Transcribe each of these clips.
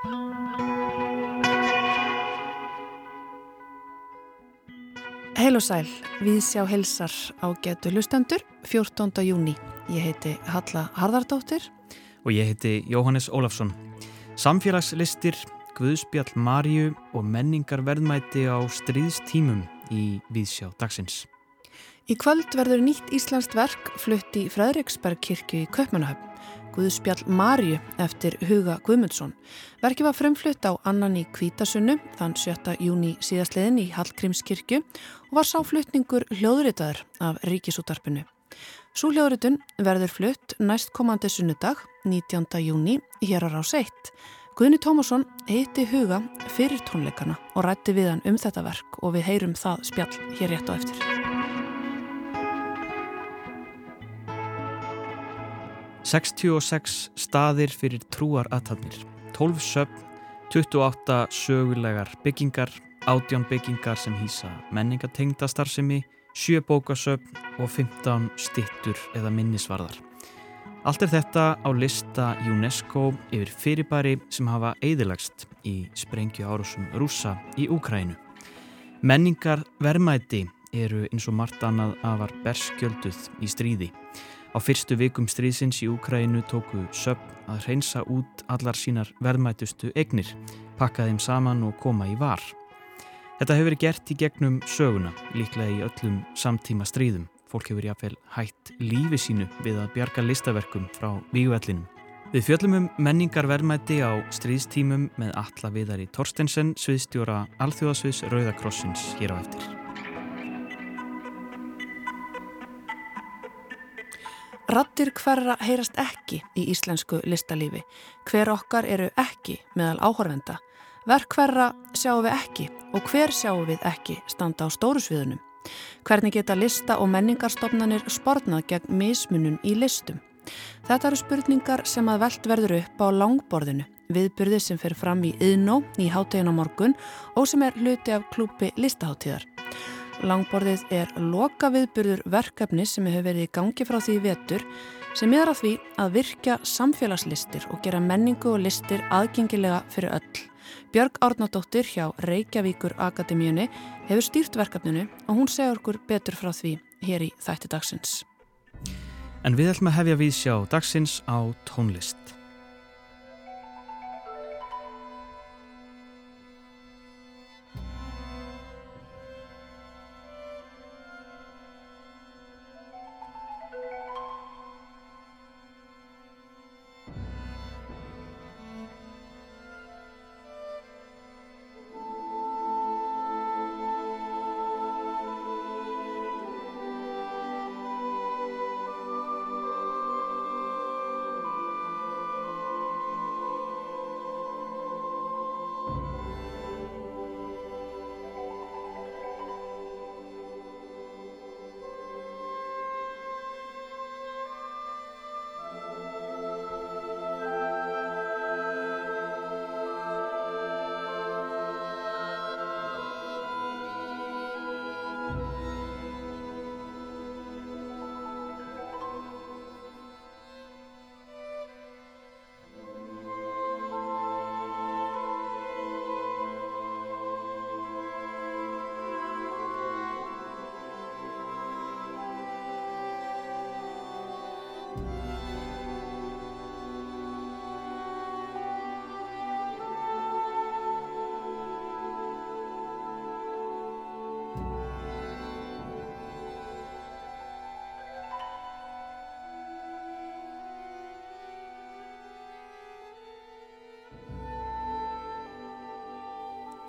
Heil og sæl, við sjá helsar á getu lustendur 14. júni. Ég heiti Halla Harðardóttir. Og ég heiti Jóhannes Ólafsson. Samfélagslistir, Guðspjall Marju og menningar verðmæti á stríðstímum í Víðsjá dagsins. Í kvöld verður nýtt Íslandst verk flutt í Fræðriksberg kirkju í Kaupmannahöfn. Guðspjall Marju eftir Huga Guðmundsson. Verki var frumflutt á annan í Kvítasunnu þann 7. júni síðastliðin í Hallgrímskirkju og var sáflutningur hljóðritaður af Ríkisútarpinu. Svo hljóðritun verður flutt næst komandi sunnudag 19. júni hér á rás 1. Guðni Tómasson heiti Huga fyrir tónleikana og rætti við hann um þetta verk og við heyrum það spjall hér rétt á eftir. 66 staðir fyrir trúar aðtapnir, 12 söpn, 28 sögulegar byggingar, 18 byggingar sem hýsa menningatengda starfsemi, 7 bókasöpn og 15 stittur eða minnisvarðar. Allt er þetta á lista UNESCO yfir fyrirbæri sem hafa eðilagst í sprengju árusum rúsa í Úkrænu. Menningar vermæti eru eins og margt annað afar berskjölduð í stríði. Á fyrstu vikum stríðsins í Úkrænu tóku söpn að hreinsa út allar sínar verðmætustu egnir, pakka þeim saman og koma í var. Þetta hefur verið gert í gegnum söguna, líklega í öllum samtíma stríðum. Fólk hefur jáfnveil hætt lífi sínu við að bjarga listaverkum frá víuellinum. Við fjöllum um menningar verðmæti á stríðstímum með alla viðar í Torstensen, sviðstjóra Alþjóðasviðs Rauðakrossins hér á eftir. Rattir hverra heyrast ekki í íslensku listalífi. Hver okkar eru ekki meðal áhorfenda. Verk hverra sjáum við ekki og hver sjáum við ekki standa á stóru sviðunum. Hvernig geta lista og menningarstofnanir sportnað gegn mismunum í listum? Þetta eru spurningar sem að veld verður upp á langborðinu, viðburði sem fer fram í yðnó í hátegin á morgun og sem er hluti af klúpi listaháttíðar. Langborðið er loka viðburður verkefni sem hefur verið í gangi frá því vetur sem er að því að virkja samfélagslistir og gera menningu og listir aðgengilega fyrir öll. Björg Árnadóttir hjá Reykjavíkur Akademíunni hefur stýrt verkefninu og hún segur okkur betur frá því hér í þætti dagsins. En við ætlum að hefja við sjá dagsins á tónlist.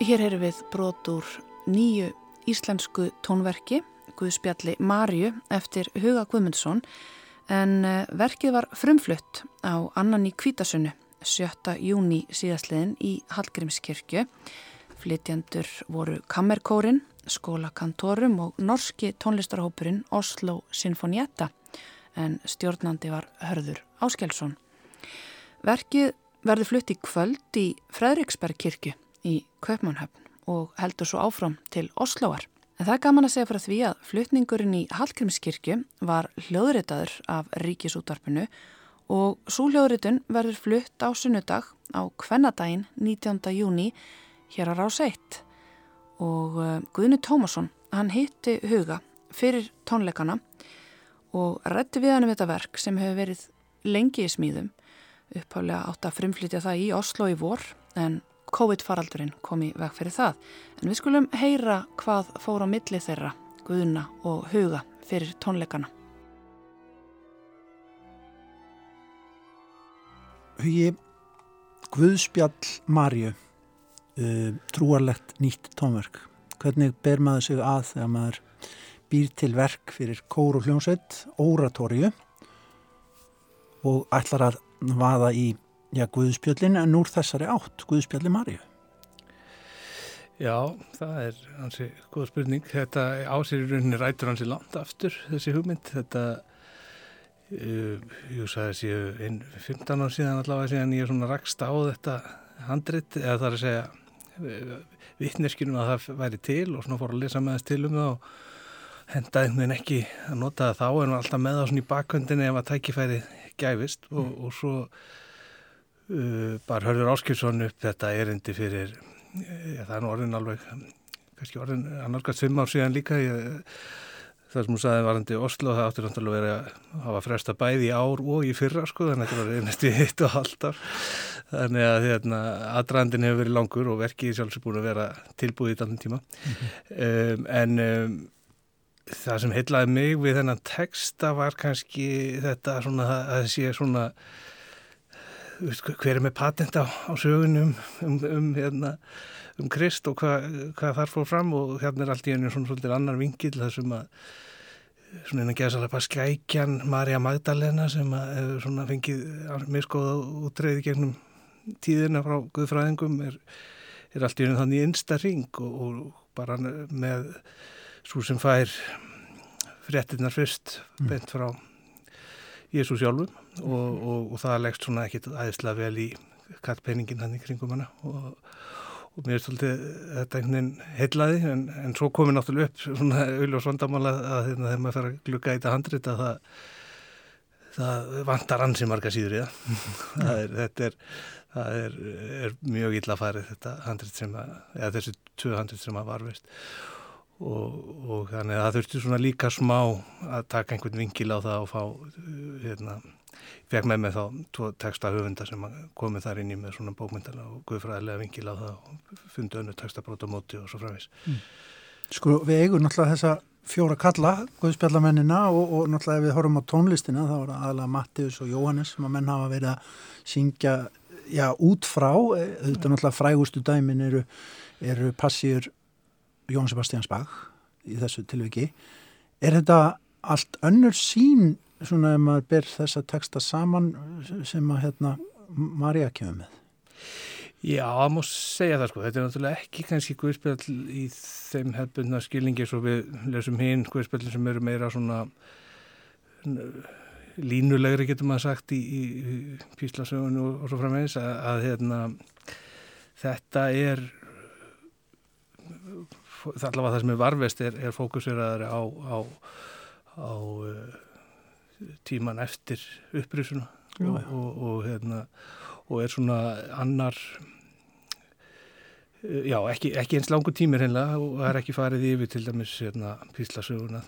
Hér erum við brot úr nýju íslensku tónverki, Guðspjalli Marju eftir Huga Guðmundsson en eh, verkið var frumflutt á annan í Kvítasunnu 7. júni síðastliðin í Hallgrímskirkju. Flytjandur voru Kammerkórin, skólakantorum og norski tónlistarhópurinn Oslo Sinfonietta en stjórnandi var Hörður Áskelsson. Verkið verður flutt í kvöld í Fredriksberg kirkju í Kaupmannhöfn og heldur svo áfram til Osloar. En það er gaman að segja frá því að flutningurinn í Hallgrímskirkju var hljóðritaður af ríkisútvarpinu og súljóðritun verður flutt á sunnudag á kvennadaginn 19. júni hér á Rás 1 og uh, Guðni Tómasson, hann hitti huga fyrir tónleikana og rætti við hann um þetta verk sem hefur verið lengi í smíðum upphálega átt að frumflytja það í Oslo í vor en COVID-faraldurinn kom í veg fyrir það. En við skulum heyra hvað fór á milli þeirra, Guðuna og Huga fyrir tónleikana. Hugi Guðspjall Marju uh, trúarlegt nýtt tónverk. Hvernig ber maður sig að þegar maður býr til verk fyrir kóru hljómsveit, óratorju og ætlar að vaða í já, Guðspjöllin en úr þessari átt, Guðspjalli Marju? Já, það er hansi góð spurning. Þetta ásýrir rauninni rætur hansi langt aftur, þessi hugmynd. Þetta, uh, ég sagði séu einn 15 ár síðan allavega síðan ég er svona rakst á þetta handrit, eða það er að segja uh, vittneskinum að það væri til og svona fór að lesa með þess til um það og hendaði veginn ekki að nota það þá en var alltaf með það svona í bakkvöndinni ef að tækifæri gæfist og, og svo uh, bara hörður Áskilsson upp þetta erindi fyrir ja, það er nú orðin alveg kannski orðin annarkast fimm ár síðan líka ég, það sem hún saði varandi Oslo það áttur náttúrulega verið að hafa fresta bæði í ár og í fyrra sko þannig að þetta var einast í eitt og halvt þannig að hérna, aðdrandin hefur verið langur og verkið sjálfsög búin að vera tilbúið í þannig tíma mm -hmm. um, en um, það sem heitlaði mig við þennan texta var kannski þetta svona að það sé svona hver er með patent á, á sögunum um, um, hérna, um Krist og hvað hva þar fór fram og hérna er allt í einu svona svolítið annar vingil að svona einn að geða svolítið bara skækjan Marja Magdalena sem að hefur svona fengið miskoða útreiði gegnum tíðina frá Guðfræðingum er, er allt í einu þannig einsta ring og, og bara með svo sem fær fréttinnar fyrst mm. bent frá Jésu sjálfum og, og, og það leggst svona ekkit aðeinslega vel í kattpenningin hann í kringum hana. Og, og mér er svolítið þetta einhvern veginn heilaði en, en svo komið náttúrulega upp svona auðvitað svondamála að hérna, þegar maður fer að glukka í þetta handrit að það, það vantar ansi marga síður í það. Er, þetta er, það er, er mjög illa farið þetta handrit sem að, eða þessi tvö handrit sem að varvist Og, og þannig að það þurfti svona líka smá að taka einhvern vingil á það og fá hérna, fekk með mig þá tvo texta höfunda sem komið þar inn í með svona bókmyndala og guðfræðilega vingil á það og fundi önnu textabrót á móti og svo fræðis mm. Sko við eigum náttúrulega þessa fjóra kalla, guðspjallamennina og, og náttúrulega ef við horfum á tónlistina þá er aðalega Mattius og Jóhannes sem að menn hafa verið að syngja já, út frá, auðvitað náttúrulega frægustu dæmin eru, eru passíur Jón Sebastian Bach í þessu tilviki. Er þetta allt önnur sín svona ef maður ber þessa texta saman sem að hérna Marja kemur með? Já, það múið segja það sko. Þetta er náttúrulega ekki kannski guðspjall í þeim hefðbundna skilningi svo við lesum hinn guðspjallin sem eru meira svona línulegri getur maður sagt í, í, píslasögun og, og svo framvegis að, að hérna þetta er allavega það sem er varvest er, er fókuseraður á, á, á uh, tíman eftir upprisuna og, og, og, hérna, og er svona annar já, ekki, ekki eins langu tímir hennilega og það er ekki farið yfir til dæmis hérna, píslasöguna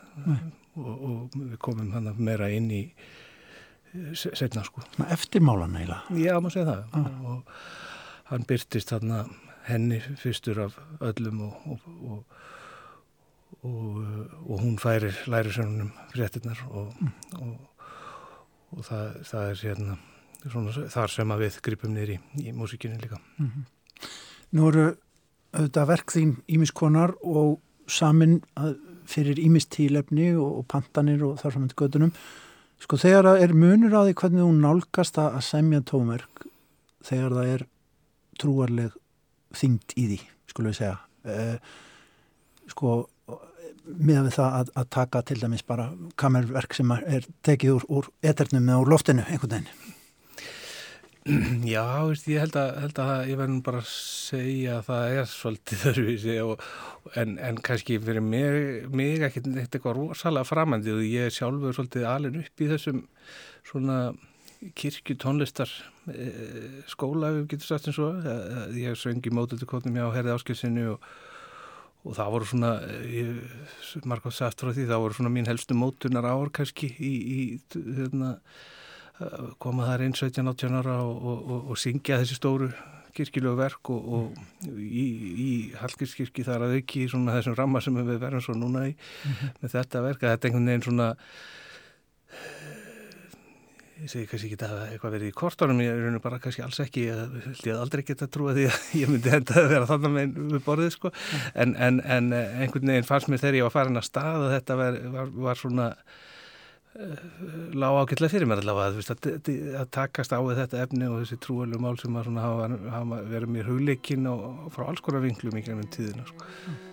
og við komum hann meira inn í uh, setna sko. Eftirmálan eila? Já, maður segir það ah. og hann byrtist þarna henni fyrstur af öllum og, og, og, og hún færir lærisönunum fréttinnar mm. og það, það er hérna, svona, þar sem að við gripum niður í, í músikinu líka. Mm -hmm. Nú eru auðvitað verk þín ímiskonar og samin fyrir ímistílefni og pantanir og þar saman til gödunum. Sko þegar er munur á því hvernig hún nálgast að semja tómerk þegar það er trúarleg þyngd í því, skulum við segja uh, sko með það að, að taka til dæmis bara kamerverk sem er tekið úr, úr eternum eða úr loftinu einhvern veginn. Já, veist, ég held að, held að ég verður bara að segja að það er svolítið þörfisi en, en kannski fyrir mig, mig ekkert eitthvað rosalega framandi og ég sjálfur svolítið alin upp í þessum svona kirkju tónlistar e, skóla, við getum sagt eins og ég svengi mótið til kotnum hjá Herði Áskilsinu og, og það voru svona, margótt sagt frá því, það voru svona mín helstu mótunar ár kannski í, í hérna, koma þar inn 17-18 ára og, og, og syngja þessi stóru kirkilögu verk og í, í Hallgrímskirkji þar að auki svona þessum ramma sem við verðum svo núna í mm -hmm. með þetta verk, þetta er einhvern veginn svona ég segi kannski ekki að eitthvað verið í kortónum ég er bara kannski alls ekki ég held aldrei geta því að ég myndi henda að vera þannig með við borðið sko. En, en, en einhvern veginn fannst mér þegar ég var farin að stað og þetta var, var, var svona uh, lág ágætlega fyrir mér allavega að, að, að takast á þetta efni og þessi trúalum mál sem hafa, verið mér hugleikinn og frá alls konar vinglum í gennum tíðina sko. Mm.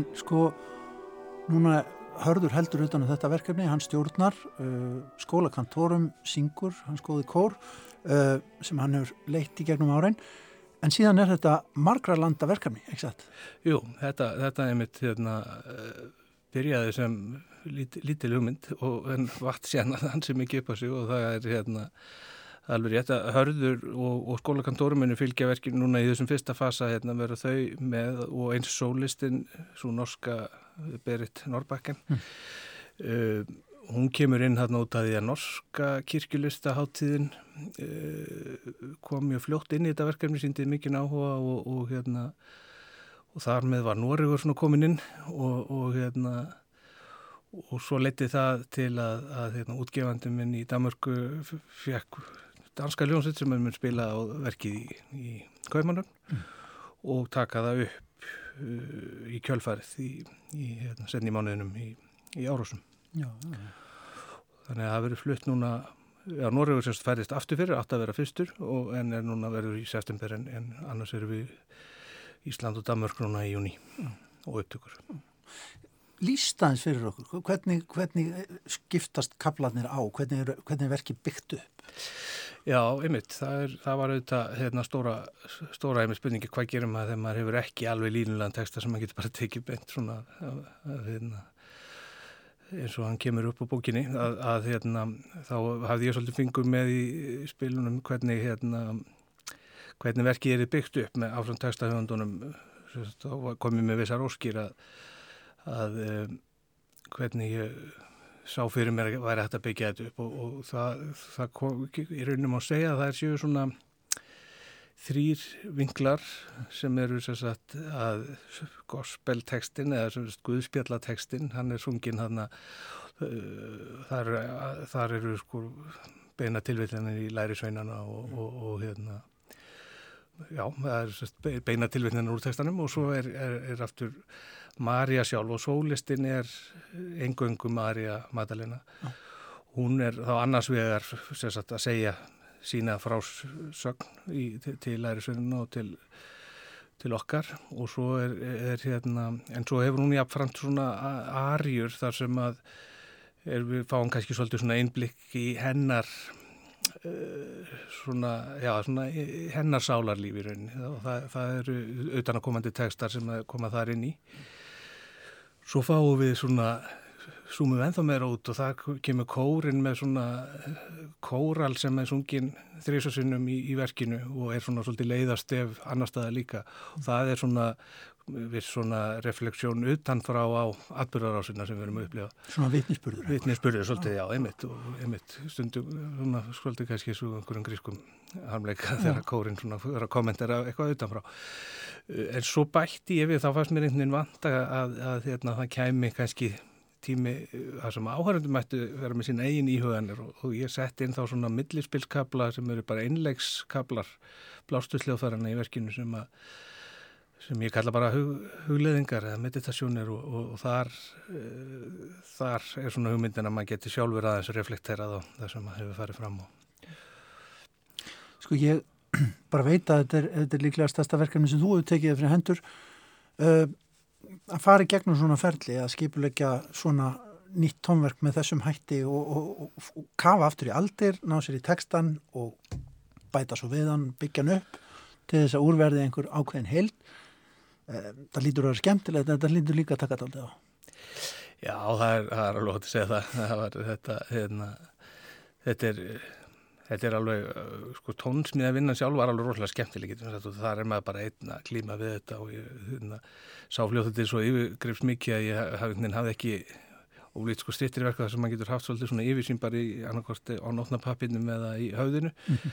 En sko, núna hörður heldur utan á um þetta verkefni, hann stjórnar uh, skólakantorum, syngur, hans góði kór uh, sem hann hefur leitt í gegnum árein. En síðan er þetta margra landa verkefni, ekki satt? Jú, þetta, þetta er mitt hérna, uh, byrjaði sem lít, lítil hugmynd og en vart sérna þann sem ekki upp á sig og það er hérna alveg rétt að hörður og, og skólakantoruminu fylgja verkið núna í þessum fyrsta fasa hérna verða þau með og eins sólistinn, svo norska Berit Norbakken mm. uh, hún kemur inn hérna út af því að norska kirkjulistaháttíðin uh, kom mjög fljótt inn í þetta verkefni, síndið mikið áhuga og, og hérna og þar með var Nóriður svona komin inn og, og hérna og svo leytið það til að, að hérna, útgefandum minn í Damörku fekk danska ljónsett sem er mun spila á verkið í, í Kaupmannum mm. og taka það upp uh, í kjölfarið í, í hérna, senni mánuðinum í, í Árásum. Já, já. Þannig að það verður flutt núna, já, Norrögur semst færist aftur fyrir, átt að vera fyrstur og en er núna verður í september en, en annars eru við Ísland og Danmörk núna í júni mm. og upptökur. lístaðins fyrir okkur, hvernig, hvernig skiptast kaplanir á, hvernig er, hvernig er verkið byggt upp? Já, einmitt, það, er, það var auðvitað hérna, stóra, stóra einmitt spurningi hvað gerum maður þegar maður hefur ekki alveg línulegan texta sem maður getur bara tekið beint svona hérna, eins og hann kemur upp á bókinni að, að hérna, þá hafði ég svolítið fingur með í spilunum hvernig, hérna, hvernig verkið er byggt upp með áfram textahöfundunum. Þá komið með vissar óskýr að, að um, hvernig ég sá fyrir mér væri hægt að byggja þetta upp og, og það, það kom í raunum að segja að það er séu svona þrýr vinklar sem eru sagt, að gospeltekstin eða guðspjallatekstin, hann er sungin hann að uh, þar, þar eru sko beina tilvillinni í lærisveinana og, og, og hérna já, það er sagt, beina tilvillinni úr tekstanum og svo er, er, er aftur Marja sjálf og sólistinn er engöngu Marja Madalena já. hún er þá annars vegar sagt, að segja sína frásögn í, til, til lærisveinuna og til, til okkar og svo er, er hérna, en svo hefur hún jáfnframt svona arjur þar sem að er, við fáum kannski svolítið svona einblikk í hennar svona, já, svona hennar sálarlífi rauninni. Og það, það eru utanakomandi tekstar sem koma þar inn í. Svo fáum við svona súmum ennþá meira út og það kemur kórin með svona kóral sem er sungin þrísasinnum í, í verkinu og er svona svolítið leiðast ef annar staða líka og það er svona við svona refleksjón utan frá á atbyrðarásina sem við erum að upplifa. Svona vitnisspurður. Vitnisspurður, svolítið, já, einmitt og einmitt stundum, svona svolítið kannski svo einhverjum grískum harmleika þegar kórin svona fyrir að kommentera eitthvað utanfrá. En svo bætti ég við, þá fannst mér einhvern veginn vant að, að, að hérna, það kæmi kannski tími þar sem áhærundum ættu vera með sín eigin íhuganir og, og ég sett inn þá svona millispilskabla sem eru bara einlegskablar blástusleóþarana í verkinu sem, að, sem ég kalla bara hug, hugleðingar eða meditasjónir og, og, og þar, uh, þar er svona hugmyndin að maður geti sjálfur aðeins reflekterað á það sem maður hefur farið fram á. Sko ég bara veit að þetta er, þetta er líklega stærsta verkefni sem þú hefur tekið fyrir hendur. Uh, að fara í gegnum svona ferli að skipulegja svona nýtt tónverk með þessum hætti og, og, og, og kafa aftur í aldir, ná sér í textan og bæta svo við hann, byggja hann upp til þess að úrverði einhver ákveðin heild. Það lítur að vera skemmtilegt en það lítur líka að taka þetta á. Já, það er, það er alveg hótt að segja það. það var, þetta, hérna, þetta er þetta er alveg, sko, tónsmíða vinnan sjálf var alveg rosalega skemmtileg það er maður bara einn að klíma við þetta og ég hérna, sá fljóð þetta er svo yfirgreifs mikið að ég hafði, hafði ekki ólít sko strittir verka þar sem maður getur haft svolítið svona yfirsýn bara í annarkosti á nótnapappinum eða í haugðinu mm -hmm.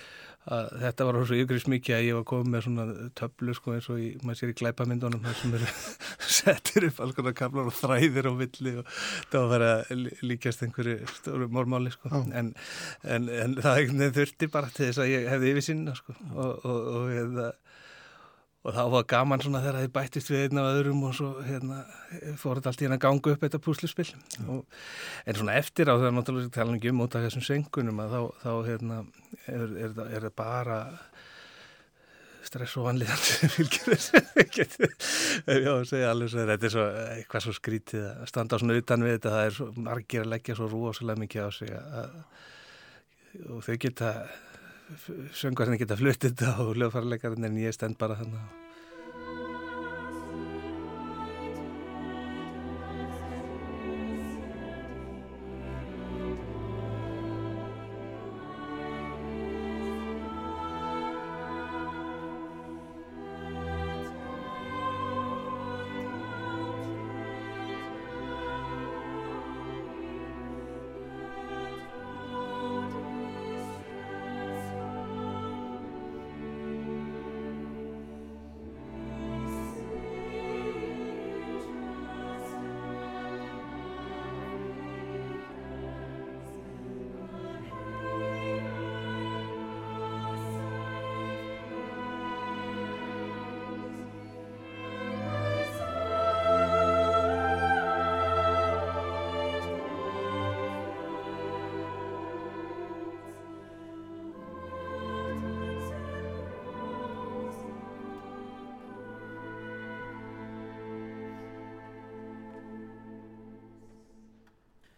að þetta var svo yfirgreifs mikið að ég var komið með svona töflu sko eins og í, maður sér í glæpamindunum þar sem eru settir upp alls konar kaplar og þræðir og villi og það var að líkjast einhverju stóru mórmáli sko oh. en, en, en það þurfti bara til þess að ég hefði yfirsýn sko og, og, og, og og það var gaman svona þegar þið bættist við einn af öðrum og svo hérna, fór þetta allt í hérna gangu upp þetta púslispill mm. en svona eftir á þegar náttúrulega tala ekki um út af þessum senkunum að þá, þá hérna, er, er, er það bara stress og vanlíðan sem fylgir þessu. Já, segja alveg svo þetta er svo, eitthvað svo skrítið að standa svona utan við þetta, það er svo margir að leggja svo rúásulega mikið á sig að, og þau geta söngarinn geta þetta og lögfarleikarinn en ég stend bara þannig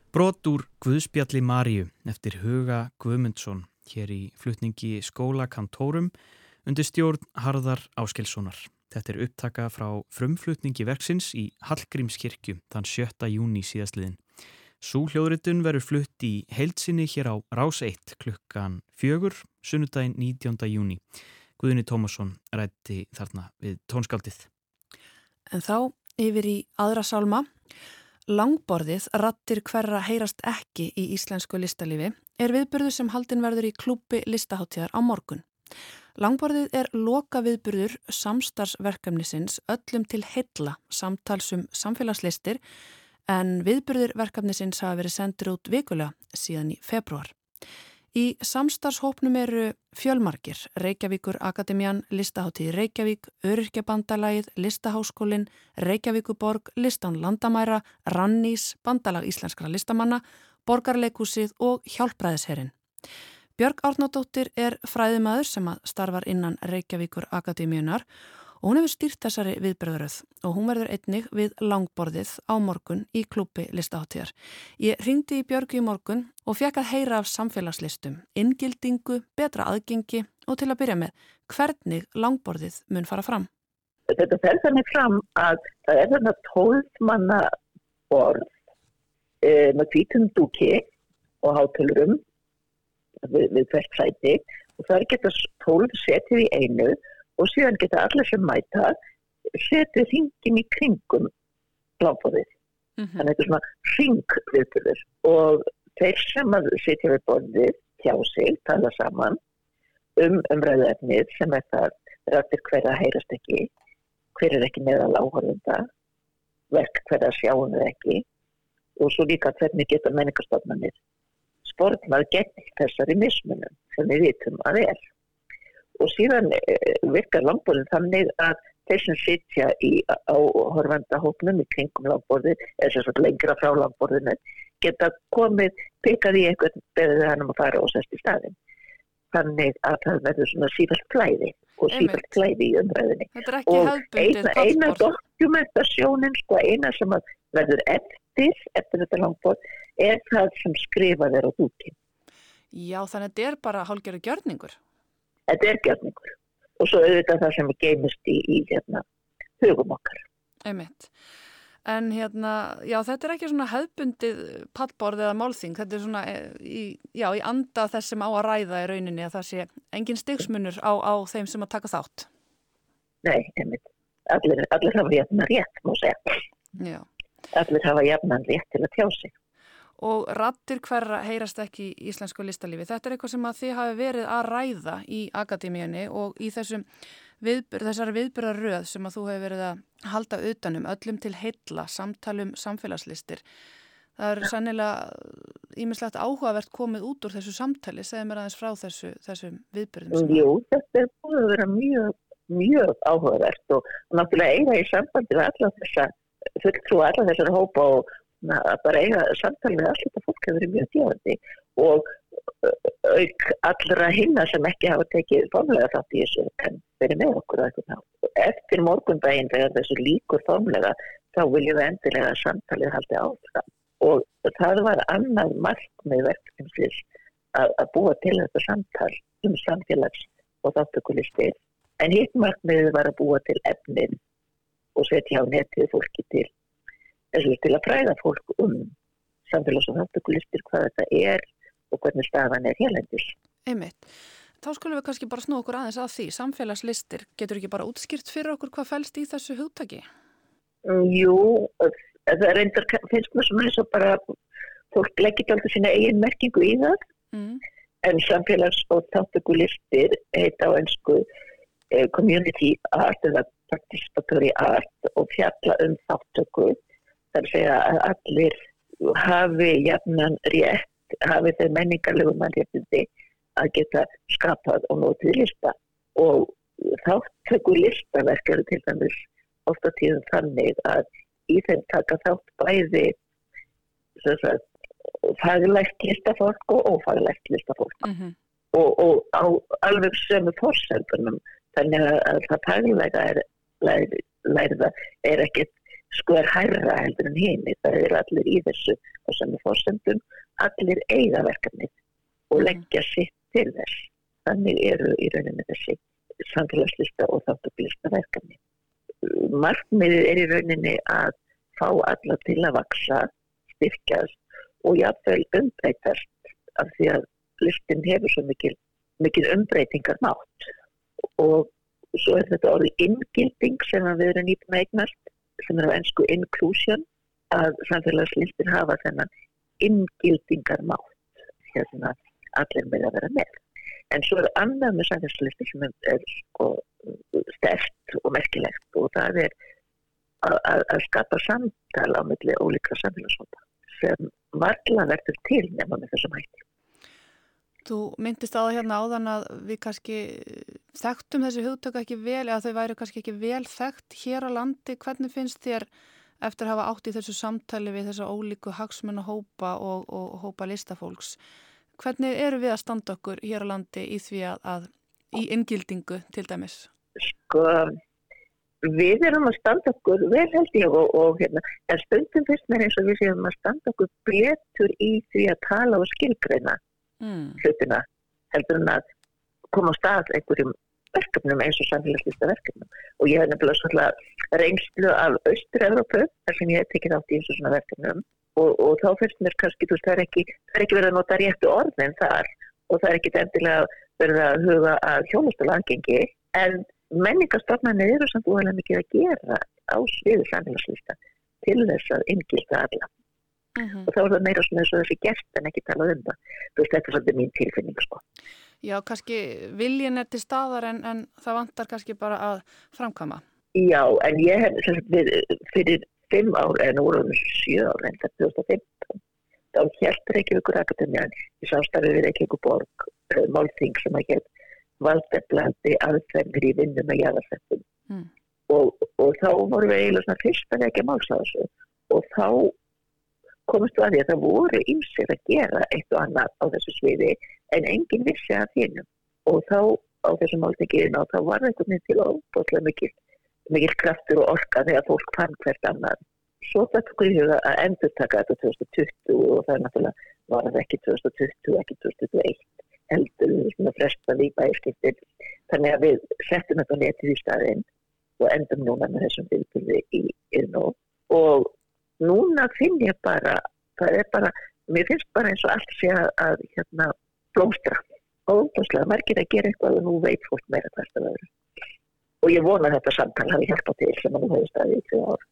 brot úr Guðspjalli Maríu eftir Huga Guðmundsson hér í flutningi skóla kantórum undir stjórn Harðar Áskelssonar. Þetta er upptaka frá frumflutningi verksins í Hallgrímskirkju þann 7. júni síðastliðin. Súhljóðritun verður flutt í heilsinni hér á Rás 1 klukkan fjögur, sunnudaginn 19. júni. Guðinni Tómasson rætti þarna við tónskaldið. En þá yfir í aðra sálma. Langborðið rattir hverra heyrast ekki í íslensku listalífi er viðbyrðu sem haldin verður í klúpi listaháttíðar á morgun. Langborðið er loka viðbyrður samstarfsverkefnisins öllum til heilla samtalsum samfélagslistir en viðbyrður verkefnisins hafa verið sendur út vikulega síðan í februar. Í samstarfshópnum eru fjölmarkir, Reykjavíkur Akademian, Listaháttíð Reykjavík, Öryrkjabandalagið, Listaháskólin, Reykjavíkuborg, Listan Landamæra, Rannís, Bandalag Íslenskara Listamanna, Borgarleikúsið og Hjálpræðisherrin. Björg Árnádóttir er fræðimaður sem að starfar innan Reykjavíkur Akademíunar og hún hefur stýrt þessari viðbröðröð og hún verður einnig við langborðið á morgun í klúpi listaháttíðar. Ég ringdi í Björgu í morgun og fekk að heyra af samfélagslistum, inngildingu, betra aðgengi og til að byrja með hvernig langborðið mun fara fram. Þetta fer þannig fram að það er þarna tólfmanna borð e, með kvítum dúki og hátölurum við, við hvert sæti og það er geta tólf setið í einu og síðan geta allir sem mæta setið hringin í kringum láfbóðið. Mm -hmm. Þannig að þetta er svona hringviðbyrður og þeir sem að setja við borðið hjá sig, tala saman um umræðuefnið sem er það rættir hverja heyrast ekki, hver er ekki meðal áhörðunda, verk hverja sjáum við ekki og svo líka hvernig geta menningarstofnarnir sportnað gegn þessari mismunum sem við vitum að er og síðan eh, virkar langbúrin þannig að þeir sem sitja í, á horfandahóknum í kringum langborði, eða svo lengra frá langborðinu, geta komið pikað í einhvern beðið hannum að fara og sest í staðin. Þannig að það verður svona sífælt klæði og sífælt klæði í umræðinni. Og eina, eina dokumentasjónin, sko, eina sem verður eftir, eftir þetta langborð, er það sem skrifað er á dúkin. Já, þannig að þetta er bara hálgjörðu gjörningur þetta er gjörningur og svo auðvitað það sem er geimist í, í hérna, hugum okkar. Einmitt. En hérna, já þetta er ekki svona hefbundið pallborð eða málþing, þetta er svona eh, í, já, í anda þess sem á að ræða í rauninni að það sé engin styggsmunur á, á þeim sem að taka þátt. Nei, einmitt. Allir, allir hafa jafnan rétt, má segja. Já. Allir hafa jafnan rétt til að tjá sig og rattir hverra heyrast ekki í íslensku listalífi. Þetta er eitthvað sem að þið hafi verið að ræða í akademíunni og í þessum viðbyrð, þessari viðbyrðarröð sem að þú hefur verið að halda utanum, öllum til heilla, samtalum, samfélagslistir. Það er sannilega ímislegt áhugavert komið út úr þessu samtali, segð mér aðeins frá þessu, þessum viðbyrðum. Jú, þetta er búin að vera mjög, mjög áhugavert og náttúrulega eiga í sambandi við alla þessa, fulltrú alla þessar hópa og að bara eiga samtal með allt þetta fólk hefur verið mjög djáðandi og auk allra hinna sem ekki hafa tekið formlega þátt í þessu en verið með okkur eftir morgundaginn þegar þessu líkur formlega þá viljum við endilega samtalið haldi áfram. Og það var annað margt með verkefnislis að, að búa til þetta samtal um samfélags og þáttökulistir en hitt margt með var að búa til efnin og setja á netið fólki til til að fræða fólk um samfélags- og þáttökulistir hvað þetta er og hvernig stafan er hérlendis. Einmitt. Þá skulum við kannski bara snú okkur aðeins að því. Samfélagslistir, getur ekki bara útskýrt fyrir okkur hvað fælst í þessu hugtaki? Mm, jú, það reyndar finnst mér sem þess að bara fólk leggir alltaf sína eigin merkingu í það mm. en samfélags- og þáttökulistir heita á ennsku eh, community art eða participatory art og fjalla um þáttöku þar segja að allir hafi jafnan rétt, hafi þeir menningarlegu mannréttindi að geta skapað og nótið lista. Og þáttöku listaverk eru til dæmis ofta tíðum þannig að í þeim taka þátt bæði sagt, faglægt listafólk og ófaglægt listafólk. Mm -hmm. og, og á alveg sömu fórsendunum þannig að það faglæga er lærða er ekkert sko er hærra heldur en hinn það er allir í þessu og sem er fórsendum, allir eiga verkefnið og leggja sitt til þess. Þannig eru í rauninni þessi samfélagslista og þáttuglista verkefni markmiðið er í rauninni að fá alla til að vaksa styrkjast og jáfnveil umbreytast af því að listin hefur svo mikil, mikil umbreytingar mátt og svo er þetta orðið inngilding sem við erum nýtt með eignast sem er á ennsku inclusion að samfélagslistin hafa þennan inngildingar mátt hérna allir með að vera með. En svo er annað með samfélagslisti sem er sko stert og merkilegt og það er að skapa samtala á milli ólíkra samfélagsfólta sem varla verður til nefna með þessum hætti Þú myndist á það hérna áðan að við kannski þekktum þessi hugtöku ekki vel eða þau væri kannski ekki vel þekkt hér á landi. Hvernig finnst þér eftir að hafa átt í þessu samtali við þessa ólíku hagsmenn og og, hópa listafólks? Hvernig eru við að standa okkur hér á landi í því að, að í inngildingu til dæmis? Sko, við erum að standa okkur vel held ég og, og hérna, en stundum fyrst mér eins og við séum að standa okkur betur í því að tala og skilgreina mm. hlutina heldur en að koma á stað einhverjum verkefnum eins og samfélagslista verkefnum. Og ég hef nefnilega svona reynslu af Östur-Európu þar sem ég hef tekið átt í eins og svona verkefnum. Og, og þá finnst mér kannski, þú veist, það er ekki, ekki verið að nota réttu orðin þar. Og það er ekki endilega verið að huga að hjónustala angengi en menningastofnarnir eru samt úrlega mikið að gera á sviðu samfélagslista til þess að inngilta alla Mhm. -huh. og þá er það meira svona þess að þessi gert en ekki talað um það. Þú veist, þetta er svolítið mín tilfinning sko. Já, kannski viljin er til staðar en, en það vantar kannski bara að framkama. Já, en ég hef fyrir fimm ár en úr um sjö ár en það er 2015 þá hjælp Reykjavíkur Akademían í samstæðu við Reykjavíkur borg uh, málþing sem að hér valdeflandi aðferðir í vinnu með jæðarsettum mm. og, og þá vorum við eiginlega svona fyrst að ekki máls á þessu og þá komist að því að það voru ymsir að gera eitt og annað á þessu sviði en enginn vissi að þínum og þá á þessum máltingiðin og þá var einhvern veginn til óbúslega mikil, mikil kraftur og orka þegar fólk fann hvert annað. Svo í huga að endur taka þetta 2020 og það er náttúrulega var það ekki 2020, ekki 2021 heldur svona flesta lípa í skiptir. Þannig að við settum þetta netið í staðinn og endum núna með þessum viðbyrði í yfirnó og núna finn ég bara, það er bara, mér finnst bara eins og allt sé að, að hérna, blómstra og óbúslega margir að gera eitthvað og nú veit fólk meira hvert að vera. Og ég vona þetta samtal hafi hjálpað til sem að nú hefur staðið í tvið ár.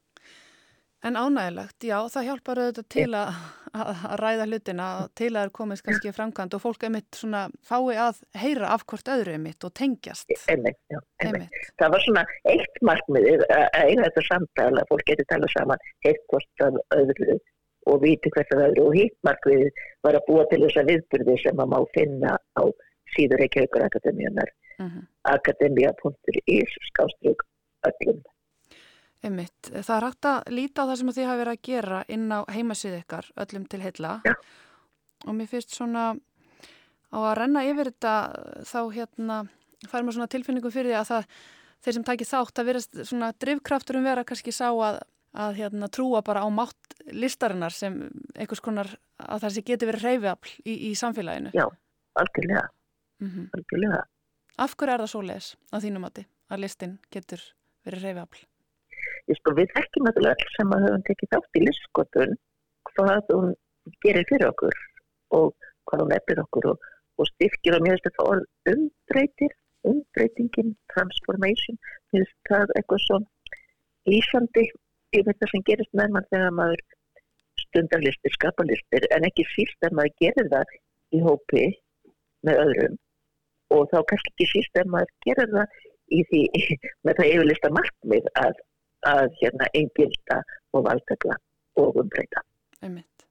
En ánægilegt, já, það hjálpar auðvitað til að, að ræða hlutina til að það er komist kannski framkvæmt og fólk einmitt svona fái að heyra af hvort öðru einmitt og tengjast. Einmitt, já, einmitt. einmitt. Það var svona eitt markmiðið að eiga þetta samtala, fólk getur talað saman heitt hvort af öðru og viti hvert af öðru og hitt markmiðið var að búa til þessa viðbyrði sem að má finna á síður Reykjavíkur Akademíunar, uh mhm. -huh. akademia.is skástrug öllum. Einmitt. Það er hægt að líta á það sem þið hafa verið að gera inn á heimasið ykkar öllum til heila ja. og mér finnst svona á að renna yfir þetta þá hérna fær maður svona tilfinningu fyrir því að það, þeir sem takir þátt að vera svona drivkraftur um vera kannski sá að, að hérna trúa bara á mátt listarinnar sem einhvers konar að það sé geti verið reyfiafl í, í samfélaginu. Já, algjörlega. Mm -hmm. algjörlega. Af hverju er það svo les að þínum átti að listin getur verið reyfiafl? Sko, við þekkjum alls sem að höfum tekið þátt í lisskotun hvað hún gerir fyrir okkur og hvað hún eftir okkur og, og styrkir og mjög styrkt orð umbreytir, umbreytingin, transformation, mjög styrkt eitthvað svo lýsandi yfir þetta sem gerist með mann þegar maður stundarlistir, skapalistir en ekki síst að maður gerir það í hópi með öðrum. Og þá kannski ekki síst að maður gerir það í því með það yfirlista markmið að að hérna engilda og valdegla og umbreyta. Einmitt.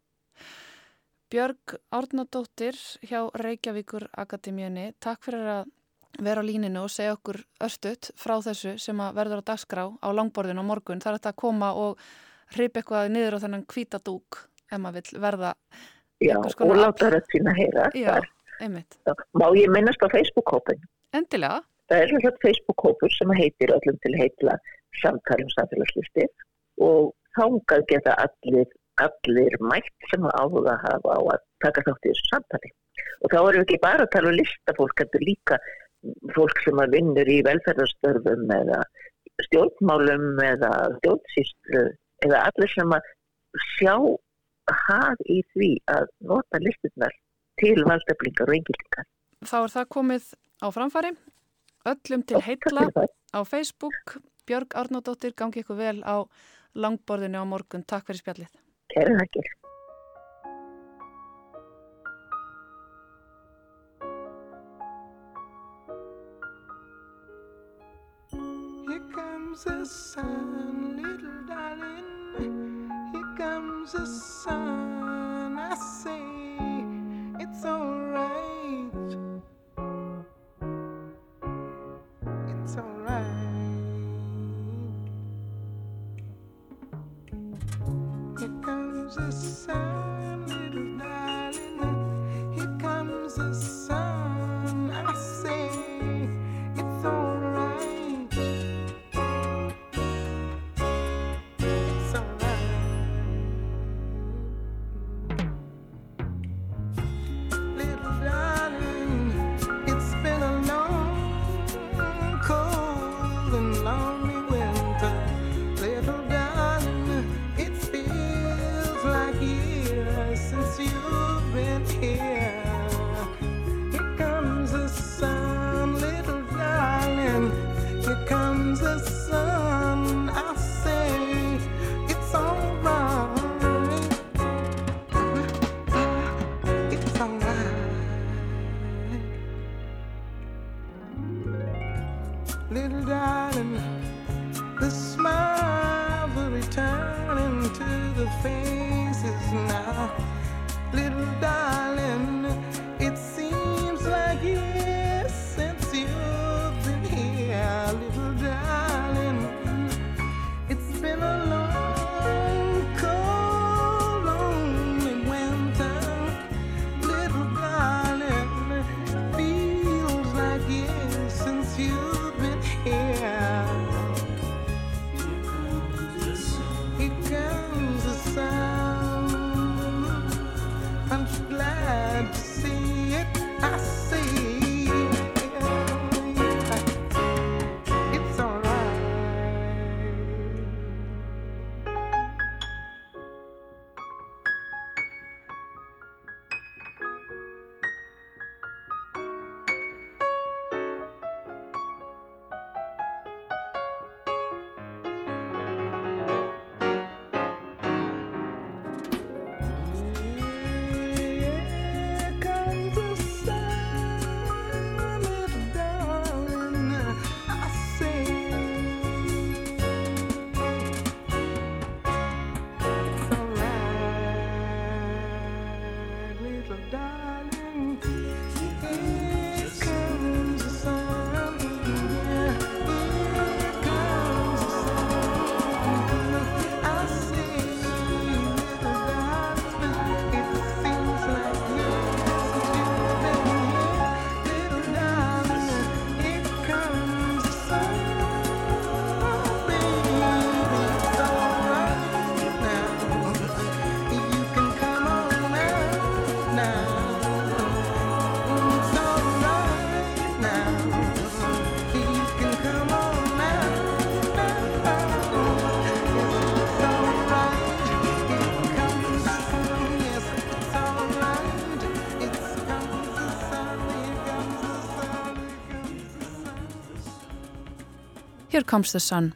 Björg Árnadóttir hjá Reykjavíkur Akademíunni, takk fyrir að vera á líninu og segja okkur örstuðt frá þessu sem að verður á dagskrá á langborðinu á morgun. Það er þetta að koma og hripa eitthvað niður á þennan kvítadúk ef maður vil verða Já, og láta það sína heyra. Já. Má ég minnast á Facebook-hópin? Endilega. Það er svona Facebook-hópur sem heitir öllum til heitla samtalum samfélagslistir og þángað geta allir, allir mætt sem áhuga hafa á að taka þátt í þessu samtali. Og þá erum við ekki bara að tala um listafólk, þetta er líka fólk sem að vinnur í velferðarstörfum eða stjórnmálum eða stjórnsýstlu eða allir sem að sjá haf í því að nota listinnar til valdeflingar og yngiltingar. Þá er það komið á framfari, öllum til heitla á Facebook. Björg Arnódóttir, gangi ykkur vel á langborðinu á morgun. Takk fyrir spjallið. Kæra þakkir. Here comes the sun, little darling. Here comes the sun. I say it's alright. Comes the comes the sun.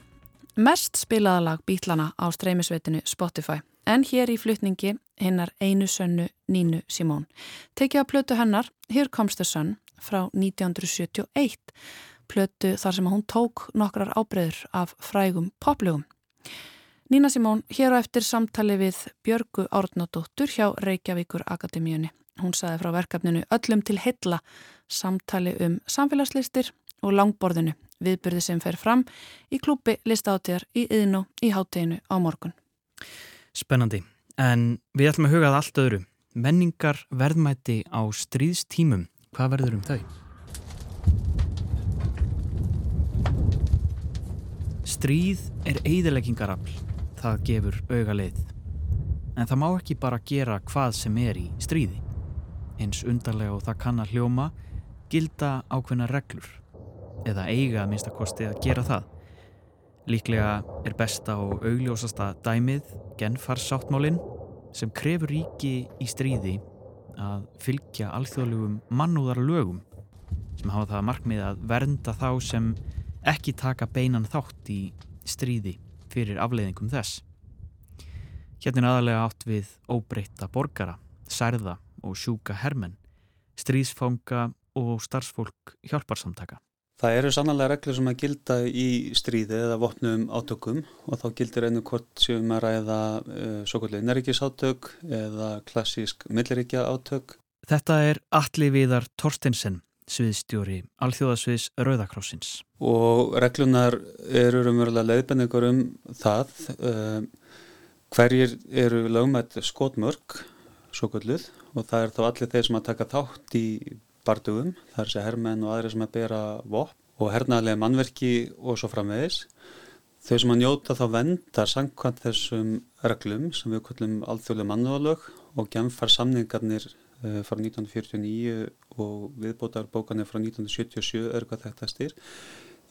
Mest spilaða lag bítlana á streymisveitinu Spotify en hér í flutningi hinnar einu sönnu Nínu Simón. Tekið að plötu hennar Here Comes the Sun frá 1971 plötu þar sem hún tók nokkrar ábreyður af frægum poplugum. Nína Simón hér á eftir samtali við Björgu Árnadóttur hjá Reykjavíkur Akademíunni. Hún saði frá verkefninu Öllum til heilla samtali um samfélagslistir og langborðinu viðbyrði sem fer fram í klúpi listáttíðar í yðnó í hátteginu á morgun. Spennandi. En við ætlum að hugað allt öðru. Menningar verðmæti á stríðstímum. Hvað verður um þau? Stríð er eigðileggingarafl. það gefur auga leið. En það má ekki bara gera hvað sem er í stríði. Eins undarlega og það kann að hljóma gilda ákveðna reglur eða eiga að minnstakosti að gera það. Líklega er besta og augljósasta dæmið genfarsáttmálinn sem krefur ríki í stríði að fylgja alþjóðlegum mannúðar lögum sem hafa það markmið að vernda þá sem ekki taka beinan þátt í stríði fyrir afleiðingum þess. Hérna er aðalega átt við óbreytta borgara, særða og sjúka hermenn, stríðsfanga og starfsfólk hjálparsamtaka. Það eru sannlega reglur sem að gilda í stríði eða vopnum átökum og þá gildir einu hvort sem að ræða uh, svo kvöldlega innæríkisátök eða klassísk milliríkja átök. Þetta er Atli Viðar Torstensen, sviðstjóri Alþjóðasviðs Rauðakrossins. Og reglunar eru umverulega leiðbenningur um það uh, hverjir eru lögmætt skotmörk, svo kvöldluð og það er þá allir þeir sem að taka þátt í bardugum, það er þessi hermenn og aðri sem að bera vopp og hernaðlega mannverki og svo framvegis. Þau sem að njóta þá vendar sangkvæmt þessum reglum sem við kallum alþjóðlega mannúðalög og gemfar samningarnir uh, frá 1949 og viðbótar bókanir frá 1977 er hvað þetta styr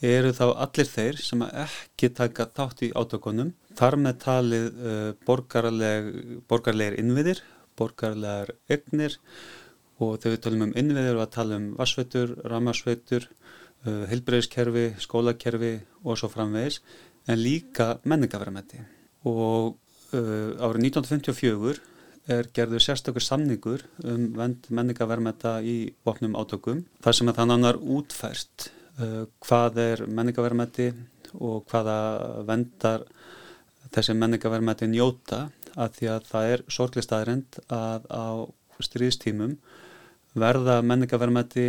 eru þá allir þeir sem ekki taka þátt í átökunum þar með talið uh, borgarleg, borgarlegar innviðir, borgarlegar egnir og þegar við talum um innviðir og að tala um vassveitur, ramarsveitur, uh, heilbreyðiskerfi, skólakerfi og svo framvegis, en líka menningaverðamætti. Og uh, árið 1954 er gerður sérstökur samningur um vend menningaverðamætta í vopnum átökum, þar sem að það annar útfært uh, hvað er menningaverðamætti og hvaða vendar þessi menningaverðamætti njóta, að því að það er sorglist aðrind að á stríðstímum verða menningaverðmætti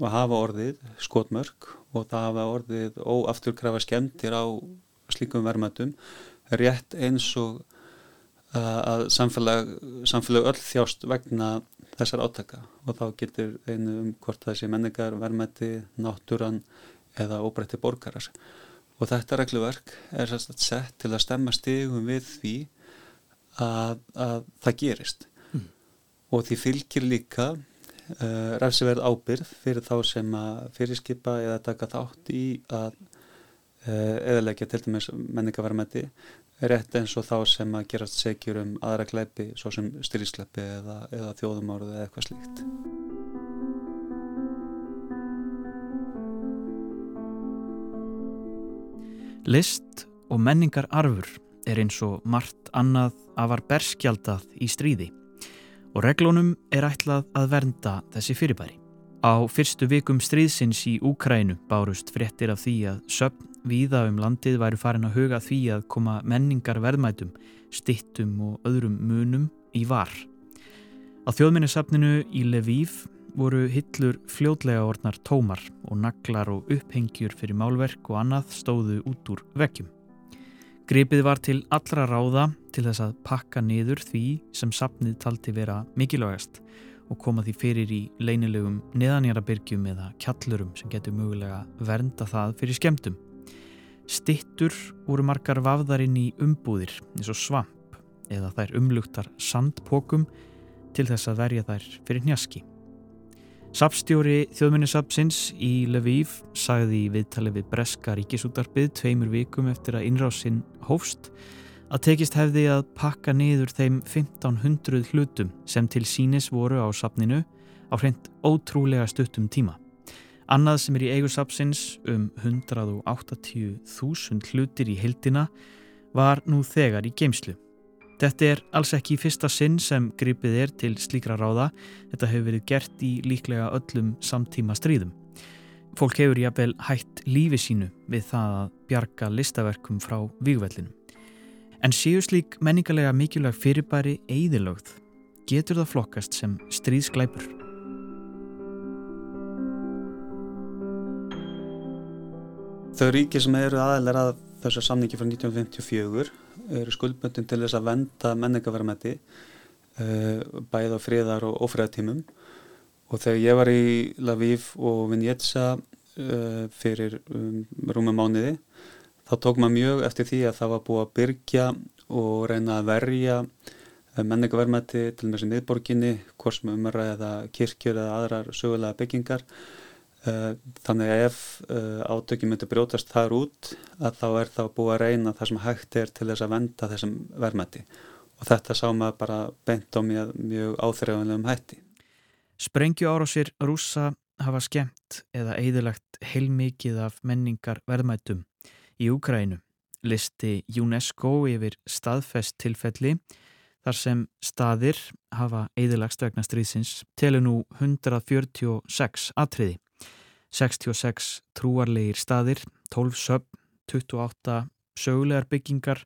og hafa orðið skotmörk og það hafa orðið óafturkrafa skemmtir á slíkum verðmættum rétt eins og að samfélag, samfélag öll þjást vegna þessar átaka. Og þá getur einu um hvort þessi menningar, verðmætti, náttúran eða óbreytti borgarar. Og þetta regluverk er sett til að stemma stigum við því að, að það gerist. Mm. og því fylgir líka uh, refsiverð ábyrð fyrir þá sem að fyrirskipa eða taka þátt í að uh, eðalegja til dæmis menningavarmætti rétt eins og þá sem að gerast segjur um aðra gleipi svo sem styrískleipi eða, eða þjóðumárið eða eitthvað slíkt. List og menningar arfur er eins og margt annað afar berskjaldað í stríði og reglunum er ætlað að vernda þessi fyrirbæri. Á fyrstu vikum stríðsins í Úkrænu bárust fréttir af því að söpn víða um landið væru farin að huga því að koma menningar verðmætum, stittum og öðrum munum í var. Á þjóðminnisafninu í Lviv voru hillur fljótlega orðnar tómar og naglar og upphengjur fyrir málverk og annað stóðu út úr vekkjum. Gripið var til allra ráða til þess að pakka niður því sem sapnið talti vera mikilvægast og koma því fyrir í leynilegum neðanjarabyrgjum eða kjallurum sem getur mögulega vernda það fyrir skemmtum. Stittur voru margar vafðar inn í umbúðir eins og svamp eða þær umlugtar sandpokum til þess að verja þær fyrir njaski. Sapstjóri þjóðminnisapsins í Lviv sagði í viðtali við Breska ríkisútarpið tveimur vikum eftir að innrásinn hófst að tekist hefði að pakka niður þeim 1500 hlutum sem til sínis voru á sapninu á hreint ótrúlega stuttum tíma. Annað sem er í eigursapsins um 180.000 hlutir í heldina var nú þegar í geimslu. Þetta er alls ekki fyrsta sinn sem gripið er til slíkra ráða. Þetta hefur verið gert í líklega öllum samtíma stríðum. Fólk hefur jáfnvel hætt lífi sínu við það að bjarga listaverkum frá vígvellinum. En séu slík menningarlega mikilvæg fyrirbæri eðilögð getur það flokkast sem stríðsklæpur. Þau ríki sem eru aðeinar að þessu samningi frá 1954 eru skuldböndin til þess að venda menningaverðmætti uh, bæð á friðar og ofriðatímum og þegar ég var í Lviv og Vinjetsa uh, fyrir um, rúmum mánuði þá tók maður mjög eftir því að það var búið að byrgja og reyna að verja menningaverðmætti til og með sem miðborginni, hvort sem umræði eða kirkjur eða aðrar sögulega byggingar. Eh, Þannig að ef átökjum myndi brjótast þar út að þá er þá búið að reyna það sem hægt er til þess að venda þessum verðmætti og þetta sá maður bara beint á mjög, mjög áþreifanlegum hætti. Sprengju árásir rúsa hafa skemmt eða eðilagt heilmikið af menningar verðmætum í Úkrænu. Listi UNESCO yfir staðfest tilfelli þar sem staðir hafa eðilagst vegna stríðsins telur nú 146 atriði. 66 trúarlegir staðir, 12 söpn, 28 sögulegar byggingar,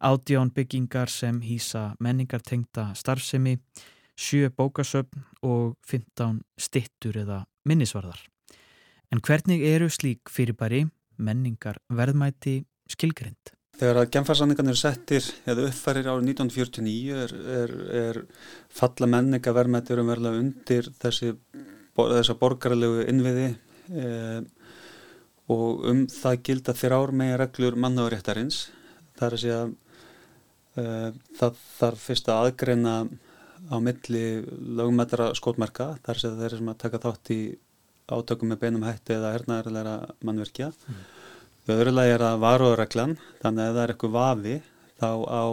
18 byggingar sem hýsa menningartengta starfsemi, 7 bókasöpn og 15 stittur eða minnisvarðar. En hvernig eru slík fyrirbæri, menningar, verðmæti, skilgrind? Þegar að genfarsanningarnir settir eða uppfærir árið 1949 er, er, er falla menningaverðmættir um verðlega undir þessi, þessa borgarlegu innviði eh, og um það gilda þrjár megin reglur mannáréttarins. Það er að segja eh, það þarf fyrst að aðgreina á milli lögumættara skótmarka, þar að þeir sem að taka þátt í átökum með beinum hætti eða hernaðarlega mannverkja. Mm. Í öðru lagi er það varuðreglan, þannig að ef það er eitthvað vafi þá á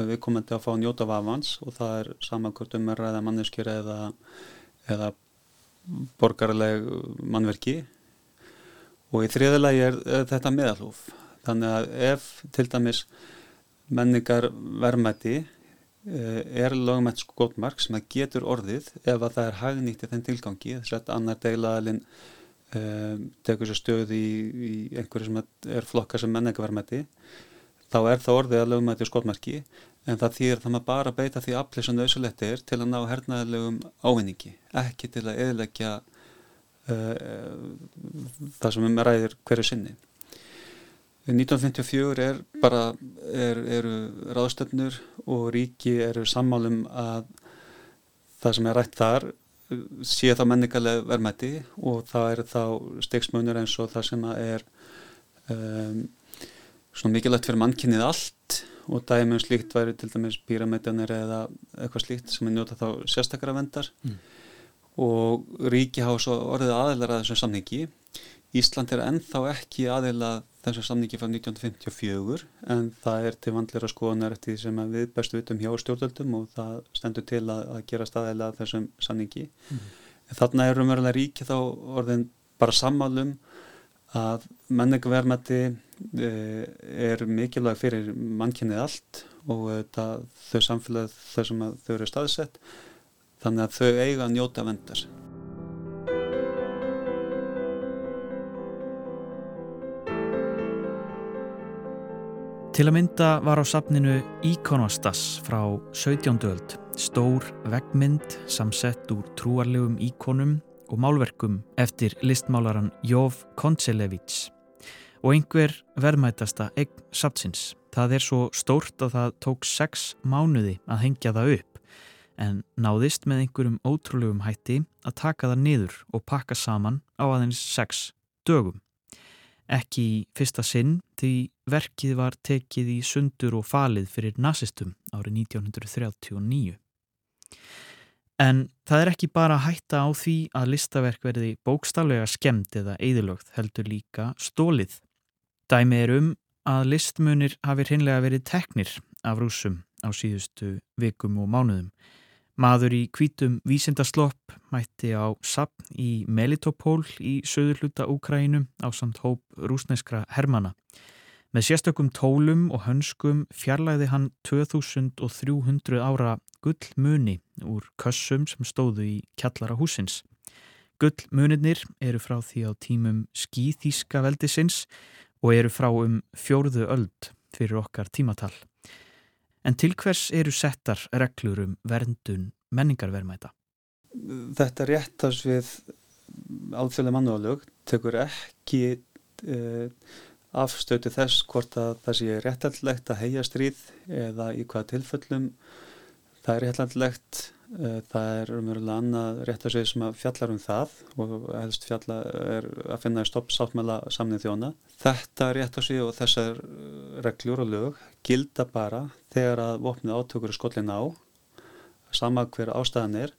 við komandi að fá að njóta vafans og það er samankvört um að ræða manneskjur eða, eða borgarleg mannverki og í þriða lagi er, þetta meðalhúf. Þannig að ef til dæmis menningar verðmætti er lögumætt skotmark sem að getur orðið ef að það er hagnýtt í þenn tilgangi, þess að annar deilaðalinn Um, tekur sér stöð í, í einhverju sem er flokka sem menningaverðmætti þá er það orðið að lögumætti og skotmarki en það þýr það maður bara beita því afli sem nöðsulegt er til að ná hernaðilegum ávinningi, ekki til að eðleggja uh, það sem um ræðir hverju sinni. 1954 er bara er, eru ráðstöfnur og ríki eru sammálum að það sem er rætt þar sé þá menningarlega verðmætti og það er þá stegsmunur eins og það sem er um, svona mikilvægt fyrir mannkynnið allt og dæmi um slíkt væri til dæmis píramætjanir eða eitthvað slíkt sem er njóta þá sérstakara vendar mm. og ríki hafa svo orðið aðeinar að þessum samningi Ísland er ennþá ekki aðeila þessu samningi frá 1954 en það er til vandlera skoðunar eftir því sem við bestu vitum hjá stjórnvöldum og það stendur til að, að gera staðilega þessum samningi. Mm. Þarna er umverulega ríki þá orðin bara sammálum að menningaverðmætti e, er mikilvæg fyrir mannkynnið allt og það, þau samfélag þau sem þau eru staðsett þannig að þau eiga að njóta vendar. Til að mynda var á safninu Íkonostas frá 17. öld, stór veggmynd samsett úr trúarlegum íkonum og málverkum eftir listmálaran Jov Kontselevits og einhver verðmætasta eign safnsins. Það er svo stórt að það tók sex mánuði að hengja það upp en náðist með einhverjum ótrúlegum hætti að taka það niður og pakka saman á aðeins sex dögum. Ekki í fyrsta sinn því verkið var tekið í sundur og falið fyrir nazistum árið 1939. En það er ekki bara hætta á því að listaverk verði bókstaflega skemmt eða eðilögt heldur líka stólið. Dæmi er um að listmunir hafi hreinlega verið teknir af rúsum á síðustu vikum og mánuðum. Maður í kvítum vísindaslopp mætti á sapn í Melitopól í söður hluta Úkrænum á samt hóp rúsneskra hermana. Með sérstökum tólum og hönskum fjarlæði hann 2300 ára gullmuni úr kössum sem stóðu í kjallara húsins. Gullmunirnir eru frá því á tímum skýþíska veldisins og eru frá um fjórðu öld fyrir okkar tímatal. En til hvers eru settar reglur um verndun menningarverðmæta? Þetta réttast við alþjóðlega mannúalög tekur ekki eh, afstötu þess hvort að það sé réttallegt að heia stríð eða í hvaða tilfellum það er réttallegt Það er umverulega annað réttarsvið sem fjallar um það og helst fjalla er að finna í stoppsáttmála samnið þjóna. Þetta réttarsvið og þessar eh, reglur og lög gilda bara þegar að vopnið átökur skollin á, sama hver ástæðan er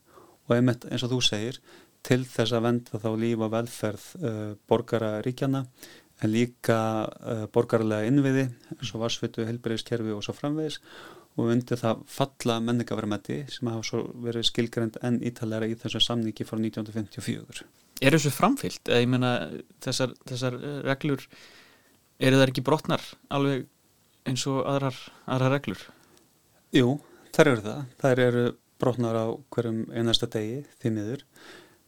og einmitt eins og þú segir til þess að venda þá líf og velferð uh, borgara ríkjana en líka uh, borgarlega innviði eins og varsvitu, helbriðiskerfi og svo framvegis og undir það falla menningaverðmætti sem hafa svo verið skilgrend en ítalega í þessum samningi frá 1954. Er þessu framfyllt? Eða ég meina þessar, þessar reglur eru það ekki brotnar alveg eins og aðrar, aðrar reglur? Jú, þær eru það. Þær eru brotnar á hverjum einasta degi því miður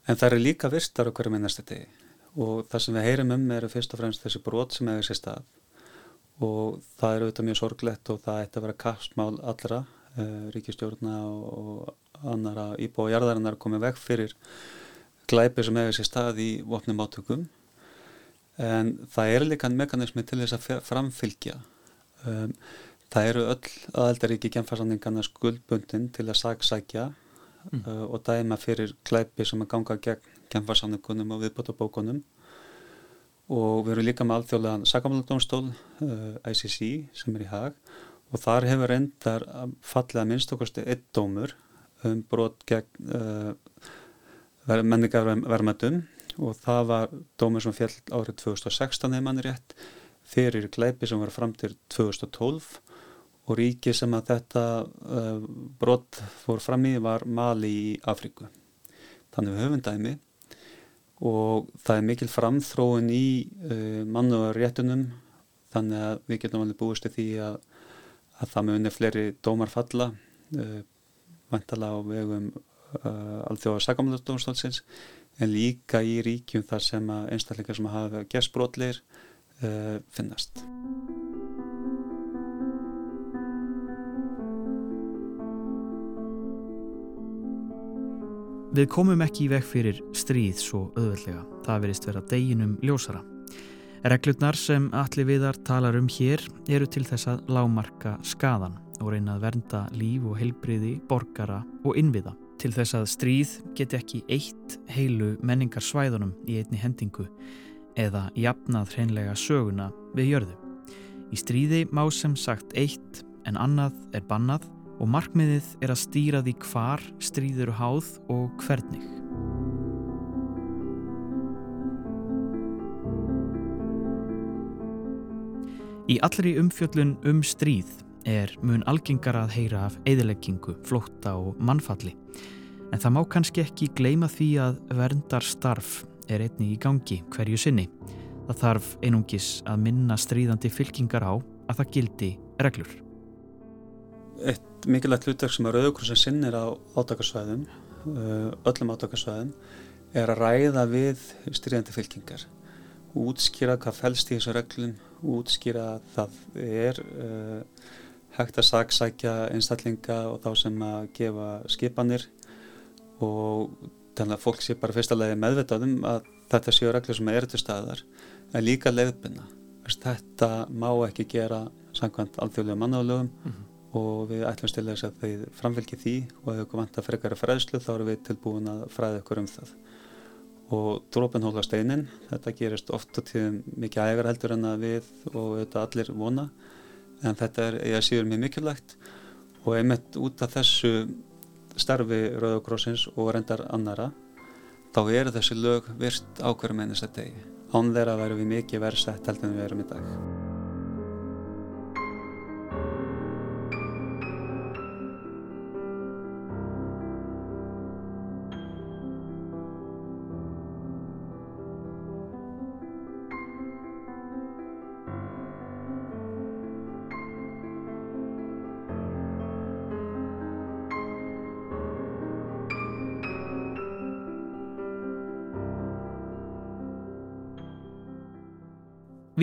en þær eru líka virstar á hverjum einasta degi og það sem við heyrum um eru fyrst og fremst þessi brot sem hefur sér stað og það er auðvitað mjög sorglegt og það ætti að vera kapsmál allra uh, ríkistjórna og, og annara íbúa jarðarinnar komið veg fyrir glæpi sem hefur sér stað í vopnum átökum. En það er líka mekanismi til þess að framfylgja. Um, það eru öll aðeldaríki genfarsamningarna skuldbundin til að saksækja uh, og dæma fyrir glæpi sem að ganga gegn genfarsamningunum og viðbótabókunum og við erum líka með alþjóðlegan sakamáladómstól uh, ICC sem er í hag og þar hefur reyndar að fallið að minnst okkarstu einn dómur um brot gegn uh, menningarverðmættum og það var dómur sem fjall árið 2016 hefur manni rétt fyrir glæpi sem var fram til 2012 og ríki sem að þetta uh, brot fór fram í var Mali í Afríku. Þannig við höfum dæmi og það er mikil framþróun í uh, mannuðar réttunum þannig að við getum alveg búist til því að, að það með unni fleiri dómar falla uh, vantala á vegum uh, alþjóða sakamöldumstólsins en líka í ríkjum þar sem einstakleikar sem hafa gerst brotleir finnast. Við komum ekki í veg fyrir stríð svo auðveldlega. Það verist vera deginum ljósara. Reglurnar sem allir viðar talar um hér eru til þess að lámarka skadan og reyna að vernda líf og heilbriði, borgara og innviða. Til þess að stríð geti ekki eitt heilu menningarsvæðunum í einni hendingu eða jafnað hreinlega söguna við jörðu. Í stríði má sem sagt eitt en annað er bannað og markmiðið er að stýra því hvar stríður háð og hvernig. Í allri umfjöllun um stríð er mun algengar að heyra af eðileggingu, flótta og mannfalli. En það má kannski ekki gleyma því að verndar starf er einni í gangi hverju sinni. Það þarf einungis að minna stríðandi fylkingar á að það gildi reglur. Eitt mikilvægt hlutverk sem að Rauðukrossin sinnir á átakarsvæðum, uh, öllum átakarsvæðum, er að ræða við styrjandi fylkingar. Útskýra hvað fælst í þessu reglum, útskýra að það er uh, hægt að saksækja einstaklinga og þá sem að gefa skipanir og þannig að fólk sé bara fyrstulega meðvitað um að þetta séu reglur sem eru til staðar en líka leiðbyrna. Þetta má ekki gera samkvæmt alþjóðlega mannáðlögum og við ætlumst til þess að þið framfylgi því og ef ykkur vantar frekara fræðslu þá erum við tilbúin að fræða ykkur um það. Og drópin hóla steinin. Þetta gerist oft og tíðum mikið ægar heldur en að við og þetta allir vona. En þetta er eiga síður mjög mikilvægt. Og einmitt út af þessu starfi Rauðokrossins og reyndar annara þá eru þessi lög virt á hverjum einasta degi. Án þeirra væru við mikið verðsett heldur en við erum í dag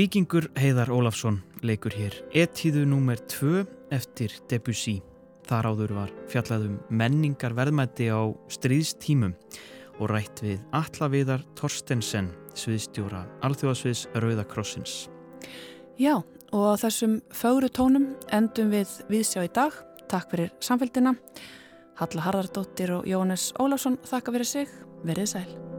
Víkingur Heiðar Ólafsson leikur hér etíðu númer 2 eftir Debussy. Þar áður var fjallaðum menningar verðmætti á stríðstímum og rætt við Allaviðar Torstensen, sviðstjóra Alþjóðasviðs Rauðakrossins. Já, og á þessum fögru tónum endum við viðsjá í dag. Takk fyrir samfélgina Halla Harðardóttir og Jóhannes Ólafsson þakka fyrir sig, verið sæl.